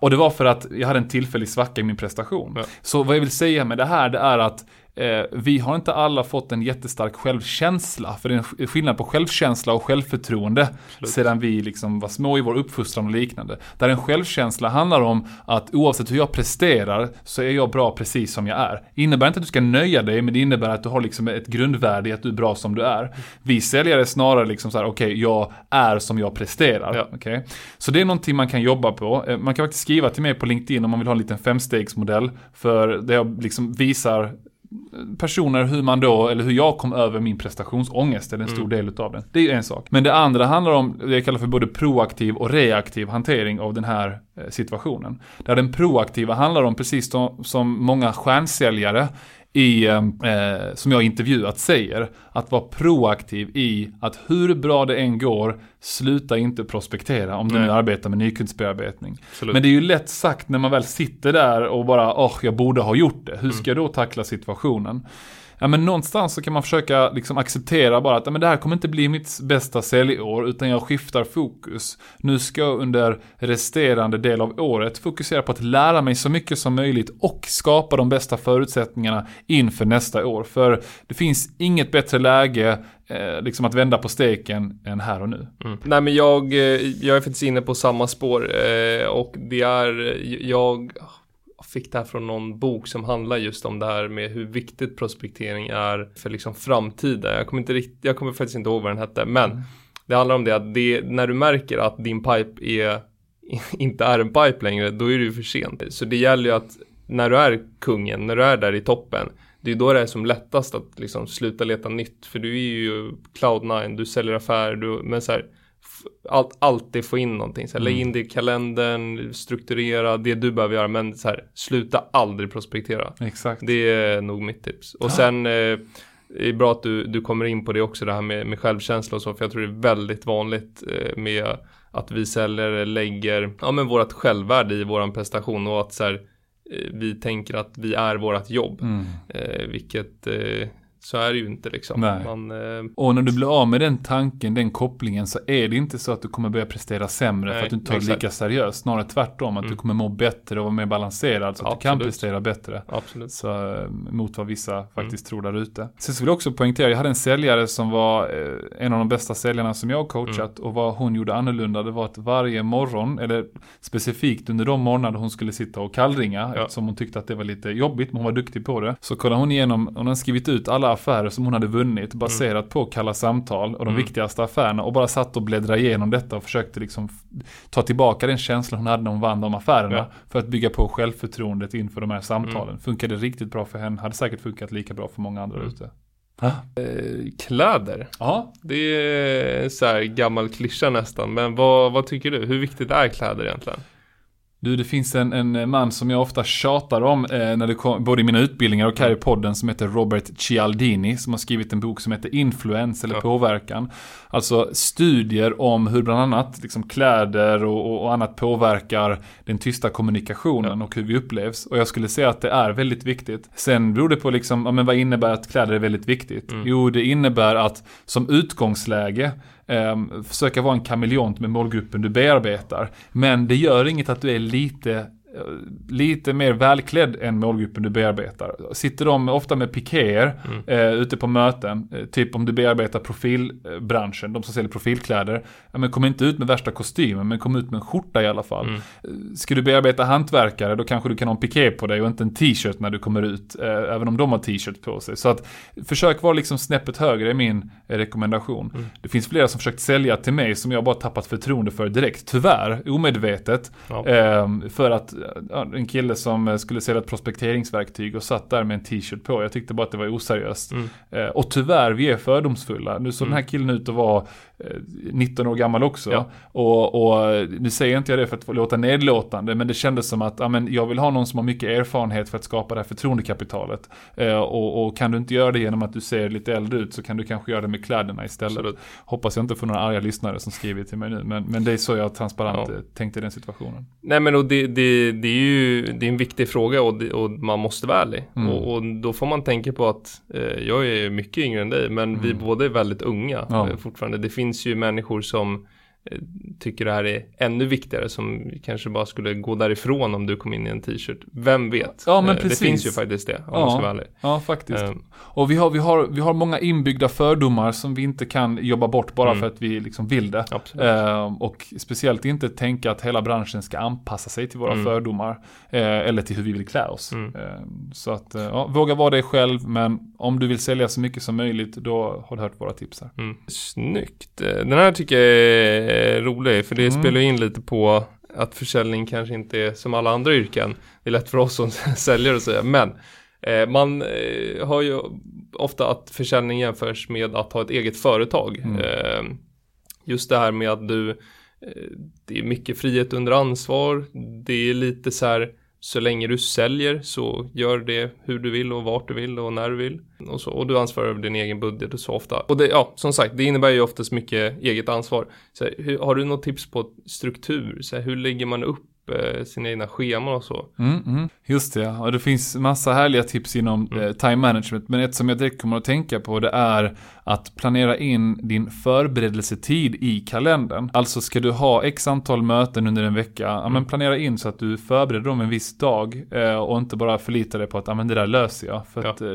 Speaker 1: Och det var för att jag hade en tillfällig svacka i min prestation.
Speaker 2: Ja.
Speaker 1: Så vad jag vill säga med det här, det är att vi har inte alla fått en jättestark självkänsla. För det är en skillnad på självkänsla och självförtroende. Absolut. Sedan vi liksom var små i vår uppfostran och liknande. Där en självkänsla handlar om att oavsett hur jag presterar så är jag bra precis som jag är. Innebär inte att du ska nöja dig, men det innebär att du har liksom ett grundvärde i att du är bra som du är. Vi säljare är snarare liksom så här, okej, okay, jag är som jag presterar. Ja. Okay? Så det är någonting man kan jobba på. Eh, man kan faktiskt skriva till mig på LinkedIn om man vill ha en liten femstegsmodell. För det jag liksom visar personer hur man då, eller hur jag kom över min prestationsångest, eller en stor mm. del utav den. Det är en sak. Men det andra handlar om det jag kallar för både proaktiv och reaktiv hantering av den här eh, situationen. Där den proaktiva handlar om, precis som många stjärnsäljare i, eh, som jag intervjuat säger, att vara proaktiv i att hur bra det än går, sluta inte prospektera om du nu arbetar med nykundsbearbetning. Absolut. Men det är ju lätt sagt när man väl sitter där och bara, åh, oh, jag borde ha gjort det. Hur ska jag då tackla situationen? Ja men någonstans så kan man försöka liksom acceptera bara att ja, men det här kommer inte bli mitt bästa säljår utan jag skiftar fokus. Nu ska jag under resterande del av året fokusera på att lära mig så mycket som möjligt och skapa de bästa förutsättningarna inför nästa år. För det finns inget bättre läge eh, liksom att vända på steken än här och nu.
Speaker 2: Mm. Nej men jag, eh, jag är faktiskt inne på samma spår eh, och det är, jag fick det här från någon bok som handlar just om det här med hur viktigt prospektering är för liksom framtiden. Jag kommer, inte rikt, jag kommer faktiskt inte ihåg vad den hette, men mm. det handlar om det att det, när du märker att din pipe är, inte är en pipe längre, då är det ju för sent. Så det gäller ju att när du är kungen, när du är där i toppen, det är då det är som lättast att liksom sluta leta nytt. För du är ju cloud9, du säljer affärer, du, men så här, allt, alltid få in någonting. Så här, mm. Lägg in det i kalendern, strukturera det du behöver göra. Men så här, sluta aldrig prospektera.
Speaker 1: Exakt.
Speaker 2: Det är nog mitt tips. Och sen eh, det är bra att du, du kommer in på det också, det här med, med självkänsla och så. För jag tror det är väldigt vanligt eh, med att vi säljare lägger ja, men vårat självvärde i våran prestation och att så här, eh, vi tänker att vi är vårat jobb. Mm. Eh, vilket eh, så är det ju inte liksom. Man,
Speaker 1: eh... Och när du blir av med den tanken, den kopplingen, så är det inte så att du kommer börja prestera sämre Nej, för att du inte tar det lika seriöst. Snarare tvärtom, att mm. du kommer må bättre och vara mer balanserad så att Absolut. du kan prestera bättre.
Speaker 2: Absolut.
Speaker 1: Så, eh, mot vad vissa faktiskt mm. tror där ute. Sen så vill jag också poängtera, jag hade en säljare som var eh, en av de bästa säljarna som jag har coachat mm. och vad hon gjorde annorlunda, det var att varje morgon, eller specifikt under de morgnar hon skulle sitta och kallringa, ja. eftersom hon tyckte att det var lite jobbigt, men hon var duktig på det, så kollade hon igenom, hon hade skrivit ut alla affärer som hon hade vunnit baserat mm. på kalla samtal och de mm. viktigaste affärerna och bara satt och bläddrade igenom detta och försökte liksom ta tillbaka den känslan hon hade när hon vann de affärerna ja. för att bygga på självförtroendet inför de här samtalen. Mm. Funkade riktigt bra för henne, hade säkert funkat lika bra för många andra mm. ute.
Speaker 2: Eh, kläder?
Speaker 1: Ja.
Speaker 2: Det är så här gammal klyscha nästan, men vad, vad tycker du? Hur viktigt är kläder egentligen?
Speaker 1: Du, det finns en, en man som jag ofta tjatar om, eh, när det kom, både i mina utbildningar och här i podden, som heter Robert Cialdini, som har skrivit en bok som heter Influens eller ja. påverkan. Alltså studier om hur bland annat liksom, kläder och, och annat påverkar den tysta kommunikationen ja. och hur vi upplevs. Och jag skulle säga att det är väldigt viktigt. Sen beror det på liksom, ja, men vad innebär att kläder är väldigt viktigt? Mm. Jo, det innebär att som utgångsläge Ehm, försöka vara en kameleont med målgruppen du bearbetar. Men det gör inget att du är lite lite mer välklädd än målgruppen du bearbetar. Sitter de ofta med pikéer mm. eh, ute på möten, eh, typ om du bearbetar profilbranschen, de som säljer profilkläder, ja, men kom inte ut med värsta kostymen, men kom ut med en skjorta i alla fall. Mm. Eh, ska du bearbeta hantverkare, då kanske du kan ha en piké på dig och inte en t-shirt när du kommer ut, eh, även om de har t-shirt på sig. Så att försök vara liksom snäppet högre är min eh, rekommendation. Mm. Det finns flera som försökt sälja till mig som jag bara tappat förtroende för direkt, tyvärr, omedvetet. Ja. Ehm, för att en kille som eh, skulle sälja ett prospekteringsverktyg och satt där med en t-shirt på. Jag tyckte bara att det var oseriöst. Mm. Eh, och tyvärr, vi är fördomsfulla. Nu såg mm. den här killen ut att vara 19 år gammal också. Ja. Och, och nu säger inte jag det för att låta nedlåtande, men det kändes som att ja, men jag vill ha någon som har mycket erfarenhet för att skapa det här förtroendekapitalet. Eh, och, och, kan du inte göra det genom att du ser lite äldre ut så kan du kanske göra det med kläderna istället. Absolut. Hoppas jag inte får några arga lyssnare som skriver till mig nu, men, men det är så jag transparent ja. tänkte i den situationen.
Speaker 2: Nej men och det, det, det är ju det är en viktig fråga och, det, och man måste vara ärlig. Mm. Och, och, då får man tänka på att eh, jag är mycket yngre än dig, men mm. vi båda är väldigt unga ja. Eh, fortfarande. Det finns finns ju människor som eh, tycker det här är ännu viktigare som kanske bara skulle gå därifrån om du kom in i en t-shirt. Vem vet?
Speaker 1: Ja, men
Speaker 2: Eh,
Speaker 1: precis.
Speaker 2: Det finns ju faktiskt det, om
Speaker 1: Ja.
Speaker 2: man ska vara ärlig.
Speaker 1: Ja, faktiskt.
Speaker 2: Eh,
Speaker 1: Och vi har, vi, har, vi har många inbyggda fördomar som vi inte kan jobba bort bara
Speaker 2: Mm.
Speaker 1: för att vi liksom vill det. Eh, och speciellt inte tänka att hela branschen ska anpassa sig till våra
Speaker 2: Mm.
Speaker 1: fördomar. Eh, eller till hur vi vill klä oss.
Speaker 2: Mm.
Speaker 1: Eh, så att, eh, ja, våga vara dig själv. Men om du vill sälja så mycket som möjligt, då har du hört våra tips här.
Speaker 2: Mm. Snyggt. Eh, Den här tycker jag är rolig, för det
Speaker 1: Mm.
Speaker 2: spelar in lite på att försäljning kanske inte är som alla andra yrken. Det är lätt för oss som säljare att säga, men eh, man eh, har ju ofta att försäljning jämförs med att ha ett eget företag.
Speaker 1: Mm.
Speaker 2: Eh, just det här med att du, eh, det är mycket frihet under ansvar, det är lite så här så länge du säljer så gör det hur du vill och vart du vill och när du vill. Och, så, och du ansvarar över din egen budget och så ofta. Och det, ja, som sagt, det innebär ju oftast mycket eget ansvar. Så här, hur, har du något tips på struktur? Så här, hur lägger man upp sina egna scheman och så?
Speaker 1: Mm, mm. Just det, och det finns massa härliga tips inom
Speaker 2: Mm.
Speaker 1: eh, time management. Men ett som jag direkt kommer att tänka på det är att planera in din förberedelsetid i kalendern. Alltså ska du ha x antal möten under en vecka, ja,
Speaker 2: Mm.
Speaker 1: men planera in så att du förbereder dem en viss dag eh, och inte bara förlita dig på att ja, men det där löser jag. För
Speaker 2: Ja.
Speaker 1: att eh,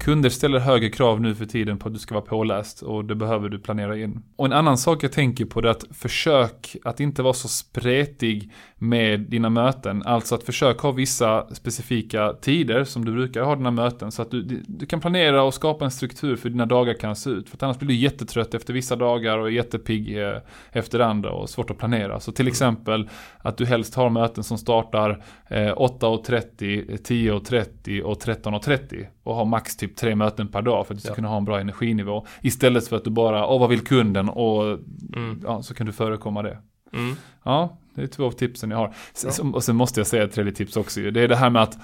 Speaker 1: kunder ställer högre krav nu för tiden på att du ska vara påläst och det behöver du planera in. Och en annan sak jag tänker på det är att försök att inte vara så spretig med dina möten. Alltså att försök ha vissa specifika tider som du brukar ha dina möten så att du, du kan planera och skapa en struktur för hur dina dagar kan se ut. För att annars blir du jättetrött efter vissa dagar och jättepigg eh, efter andra och svårt att planera. Så till exempel att du helst har möten som startar eh, 8.30, 10.30 och 13.30 och har max typ tre möten per dag för att du ska
Speaker 2: Ja.
Speaker 1: kunna ha en bra energinivå. Istället för att du bara, åh vad vill kunden och
Speaker 2: Mm.
Speaker 1: ja, så kan du förekomma det.
Speaker 2: Mm.
Speaker 1: Ja, det är två av tipsen jag har.
Speaker 2: Ja.
Speaker 1: Och sen måste jag säga ett tredje tips också. Det är det här med att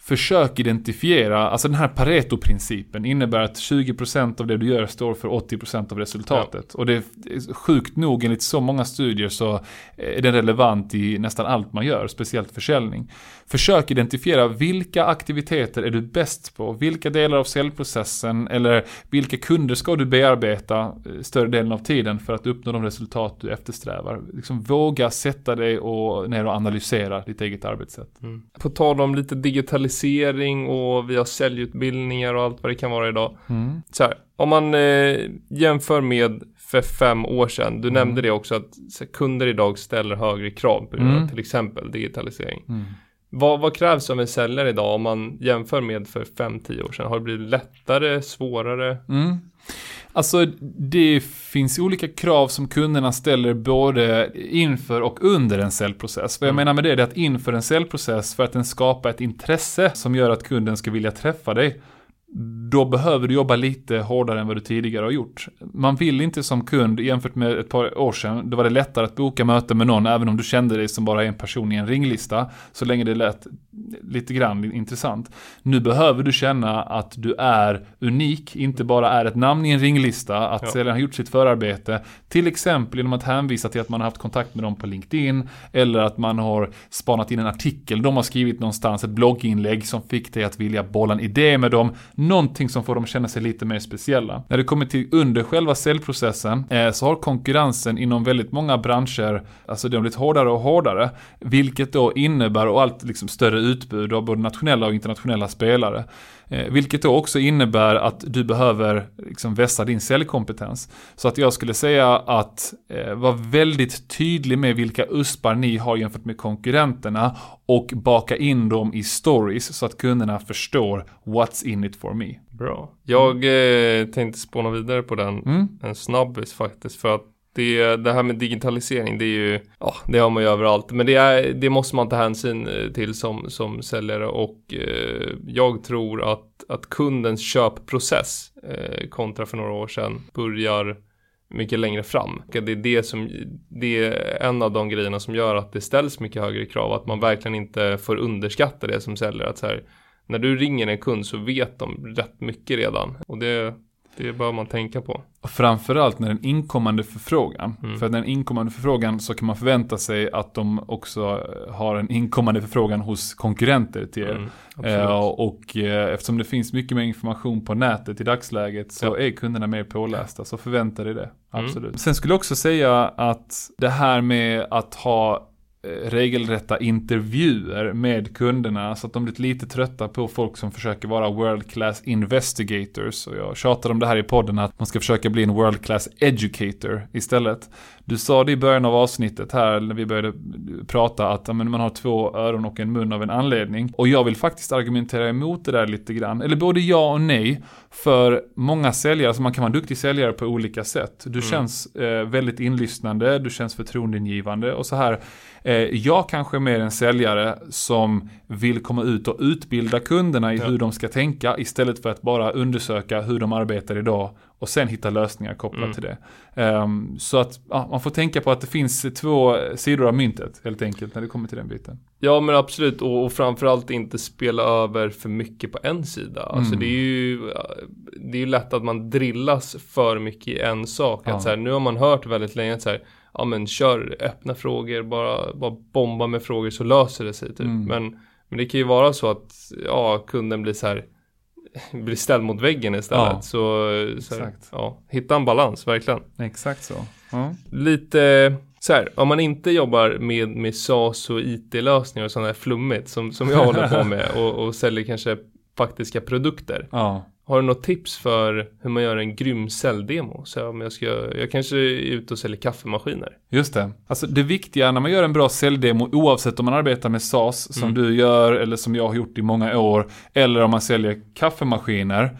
Speaker 1: försök identifiera, alltså den här Pareto-principen innebär att 20% av det du gör står för 80% av resultatet. Och det är är sjukt nog enligt så många studier så är den relevant i nästan allt man gör, speciellt försäljning. Försök identifiera vilka aktiviteter är du bäst på, vilka delar av säljprocessen eller vilka kunder ska du bearbeta eh, större delen av tiden för att uppnå de resultat du eftersträvar. Liksom våga sätta dig och ner och analysera ditt eget arbetssätt.
Speaker 2: Mm. På tal om lite digitalisering och vi har säljutbildningar och allt vad det kan vara idag.
Speaker 1: Mm.
Speaker 2: Så här, om man eh, jämför med för fem år sedan, du
Speaker 1: Mm.
Speaker 2: nämnde det också att här, kunder idag ställer högre krav på
Speaker 1: Mm.
Speaker 2: till exempel digitalisering.
Speaker 1: Mm.
Speaker 2: Vad, vad krävs av en säljare idag om man jämför med för fem tio år sedan? Har det blivit lättare, svårare?
Speaker 1: Alltså det finns olika krav som kunderna ställer både inför och under en säljprocess. Vad jag
Speaker 2: Mm.
Speaker 1: menar med det är att inför en säljprocess för att den skapar ett intresse som gör att kunden ska vilja träffa dig. Då behöver du jobba lite hårdare än vad du tidigare har gjort. Man vill inte som kund, jämfört med ett par år sedan, då var det lättare att boka möte med någon även om du kände dig som bara en person i en ringlista. Så länge det lät lite grann intressant. Nu behöver du känna att du är unik, inte bara är ett namn i en ringlista, att
Speaker 2: Ja.
Speaker 1: säljaren har gjort sitt förarbete. Till exempel genom att hänvisa till att man har haft kontakt med dem på LinkedIn, eller att man har spanat in en artikel de har skrivit någonstans, ett blogginlägg som fick dig att vilja bolla en idé med dem. Någonting som får dem känna sig lite mer speciella. När det kommer till under själva säljprocessen eh, så har konkurrensen inom väldigt många branscher, alltså det har blivit hårdare och hårdare. Vilket då innebär, och allt liksom större utbud av både nationella och internationella spelare. Eh, vilket då också innebär att du behöver liksom vässa din säljkompetens. Så att jag skulle säga att eh, vara väldigt tydlig med vilka uspar ni har jämfört med konkurrenterna och baka in dem i stories så att kunderna förstår what's in it for me.
Speaker 2: Bra. Jag eh, tänkte spåna vidare på den
Speaker 1: Mm.
Speaker 2: en snabbis faktiskt för att det, det här med digitalisering det är ju, ja det har man ju överallt. Men det, är, det måste man ta hänsyn eh, till som, som säljare. Och eh, jag tror att, att kundens köpprocess eh, kontra för några år sedan börjar mycket längre fram. Det är det som, det är en av de grejerna som gör att det ställs mycket högre krav, att man verkligen inte får underskatta det som säljare, att så här, när du ringer en kund så vet de rätt mycket redan. Och det det bör man tänka på.
Speaker 1: Och framförallt när en inkommande förfrågan.
Speaker 2: Mm.
Speaker 1: För att när en inkommande förfrågan så kan man förvänta sig att de också har en inkommande förfrågan hos konkurrenter till er.
Speaker 2: Mm.
Speaker 1: Eh, och eh, eftersom det finns mycket mer information på nätet i dagsläget så
Speaker 2: Ja.
Speaker 1: är kunderna mer pålästa. Så förvänta dig det.
Speaker 2: Mm.
Speaker 1: Absolut. Sen skulle jag också säga att det här med att ha eh, Eh, regelrätta intervjuer med kunderna så att de blir lite trötta på folk som försöker vara world class investigators och jag tjatar om det här i podden att man ska försöka bli en world class educator istället. Du sa det i början av avsnittet här när vi började prata att men man har två öron och en mun av en anledning. Och jag vill faktiskt argumentera emot det där lite grann. Eller både ja och nej. För många säljare, så man kan vara en duktig säljare på olika sätt. Du känns eh, väldigt inlyssnande, du känns förtroendeingivande och så här. Eh, jag kanske är mer en säljare som vill komma ut och utbilda kunderna i
Speaker 2: Ja.
Speaker 1: hur de ska tänka istället för att bara undersöka hur de arbetar idag och sen hitta lösningar kopplat
Speaker 2: Mm.
Speaker 1: till det. Ehm, så att ja, man får tänka på att det finns två sidor av myntet helt enkelt när det kommer till den biten.
Speaker 2: Ja men absolut och, och framförallt inte spela över för mycket på en sida. Alltså
Speaker 1: Mm.
Speaker 2: det är ju Det är ju lätt att man drillas för mycket i en sak.
Speaker 1: Ja.
Speaker 2: Att så här, nu har man hört väldigt länge att så här, ja men kör öppna frågor, bara, bara bomba med frågor så löser det sig typ.
Speaker 1: Mm.
Speaker 2: Men, men det kan ju vara så att ja, kunden blir så här blir ställd mot väggen istället.
Speaker 1: Ja.
Speaker 2: Så, så här, ja, hitta en balans, verkligen.
Speaker 1: Exakt så. Ja.
Speaker 2: lite så här, om man inte jobbar med, med SAS och IT-lösningar och sådana här flummigt som, som jag håller på med och, och säljer kanske faktiska produkter.
Speaker 1: ja.
Speaker 2: Har du något tips för hur man gör en grym säljdemo? Så om jag ska, jag kanske är ute och säljer kaffemaskiner.
Speaker 1: Just det. Alltså det viktiga när man gör en bra säljdemo, oavsett om man arbetar med SAS som
Speaker 2: Mm.
Speaker 1: du gör eller som jag har gjort i många år, eller om man säljer kaffemaskiner,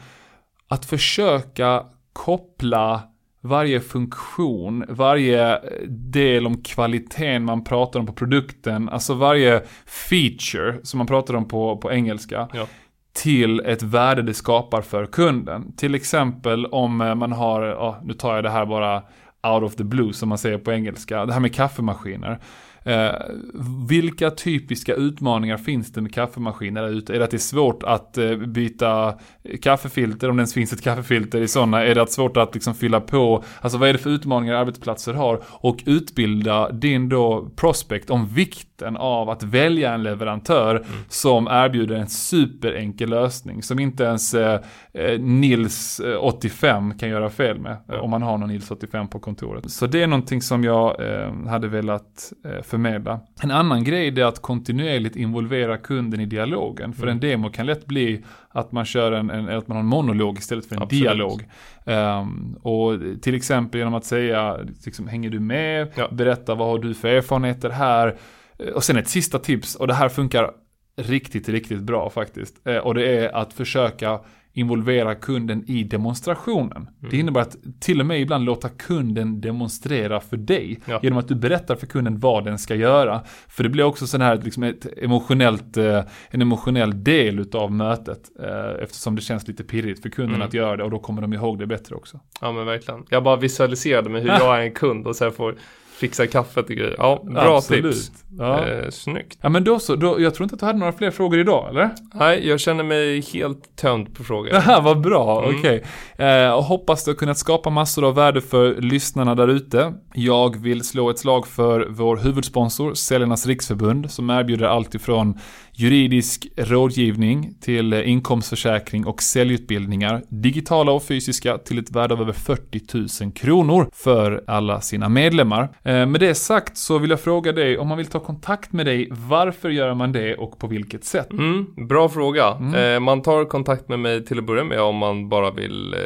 Speaker 1: att försöka koppla varje funktion, varje del om kvaliteten man pratar om på produkten, alltså varje feature som man pratar om på, på engelska,
Speaker 2: Ja
Speaker 1: till ett värde det skapar för kunden. Till exempel om eh, man har, oh, nu tar jag det här bara out of the blue som man säger på engelska, det här med kaffemaskiner. Eh, vilka typiska utmaningar finns det med kaffemaskiner där ute? Är det att det är svårt att eh, byta kaffefilter, om det ens finns ett kaffefilter i sådana? Är det att svårt att liksom fylla på? Alltså vad är det för utmaningar arbetsplatser har? Och utbilda din då prospect om vikten av att välja en leverantör som erbjuder en superenkel lösning som inte ens eh, eh, Nils eh, 85 kan göra fel med. Eh, Om man har någon Nils 85 på kontoret. Så det är någonting som jag eh, hade velat eh, förmedla. En annan grej är att kontinuerligt involvera kunden i dialogen. För
Speaker 2: Mm.
Speaker 1: en demo kan lätt bli att man kör en, en att man har en monolog istället för en
Speaker 2: Absolut.
Speaker 1: dialog. Ehm, och till exempel genom att säga, liksom, hänger du med?
Speaker 2: Ja.
Speaker 1: Berätta vad har du för erfarenheter här? Och sen ett sista tips, och det här funkar riktigt, riktigt bra faktiskt. Eh, och det är att försöka involvera kunden i demonstrationen. Det
Speaker 2: Mm.
Speaker 1: innebär att till och med ibland låta kunden demonstrera för dig.
Speaker 2: Ja.
Speaker 1: Genom att du berättar för kunden vad den ska göra. För det blir också sån här, liksom ett emotionellt, eh, en emotionell del utav mötet. Eh, eftersom det känns lite pirrigt för kunden
Speaker 2: Mm.
Speaker 1: att göra det och då kommer de ihåg det bättre också.
Speaker 2: Ja men verkligen. Jag bara visualiserade mig hur jag är en kund och sen får fixa kaffet och grejer. Ja, bra tips.
Speaker 1: Ja.
Speaker 2: Eh, snyggt.
Speaker 1: ja men då så, då, jag tror inte att du hade några fler frågor idag eller?
Speaker 2: Nej, jag känner mig helt tömd på frågor.
Speaker 1: Det här var bra,
Speaker 2: Mm.
Speaker 1: okej. Eh, och hoppas du har kunnat skapa massor av värde för lyssnarna där ute. Jag vill slå ett slag för vår huvudsponsor, Säljarnas Riksförbund, som erbjuder allt ifrån juridisk rådgivning till inkomstförsäkring och säljutbildningar, digitala och fysiska, till ett värde av över 40 000 kronor för alla sina medlemmar. Eh, med det sagt så vill jag fråga dig, om man vill ta kontakt med dig, varför gör man det och på vilket sätt?
Speaker 2: Mm, bra fråga.
Speaker 1: Mm.
Speaker 2: Eh, man tar kontakt med mig till att börja med om man bara vill eh,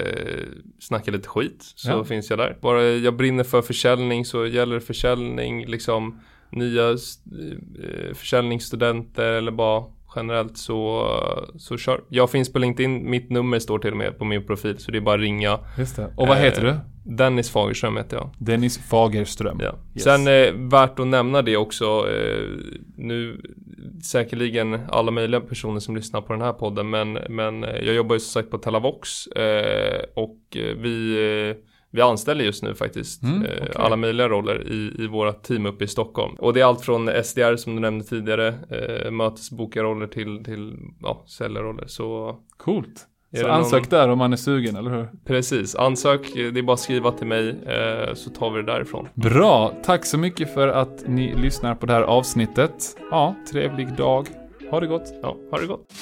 Speaker 2: snacka lite skit. Så
Speaker 1: Ja.
Speaker 2: finns jag där. Bara jag brinner för försäljning så gäller försäljning, liksom nya eh, försäljningsstudenter eller bara generellt så, så kör. Jag finns på LinkedIn, mitt nummer står till och med på min profil så det är bara att ringa.
Speaker 1: Just det. Och vad heter
Speaker 2: Eh,
Speaker 1: du?
Speaker 2: Dennis Fagerström heter jag.
Speaker 1: Dennis Fagerström.
Speaker 2: Ja.
Speaker 1: Yes.
Speaker 2: Sen eh, värt att nämna det också, eh, nu säkerligen alla möjliga personer som lyssnar på den här podden, men, men eh, jag jobbar ju som sagt på Telavox eh, och eh, vi, eh, vi anställer just nu faktiskt
Speaker 1: Mm,
Speaker 2: eh,
Speaker 1: okej.
Speaker 2: alla möjliga roller i, i våra team uppe i Stockholm. Och det är allt från SDR som du nämnde tidigare, eh, mötesbokarroller till, till ja, säljarroller. Så
Speaker 1: Coolt. Så ansök någon... där om man är sugen, eller hur?
Speaker 2: Precis, ansök. Det är bara att skriva till mig eh, så tar vi det därifrån.
Speaker 1: Bra, tack så mycket för att ni lyssnar på det här avsnittet. Ja, trevlig dag. Ha det gott.
Speaker 2: Ja, ha det gott.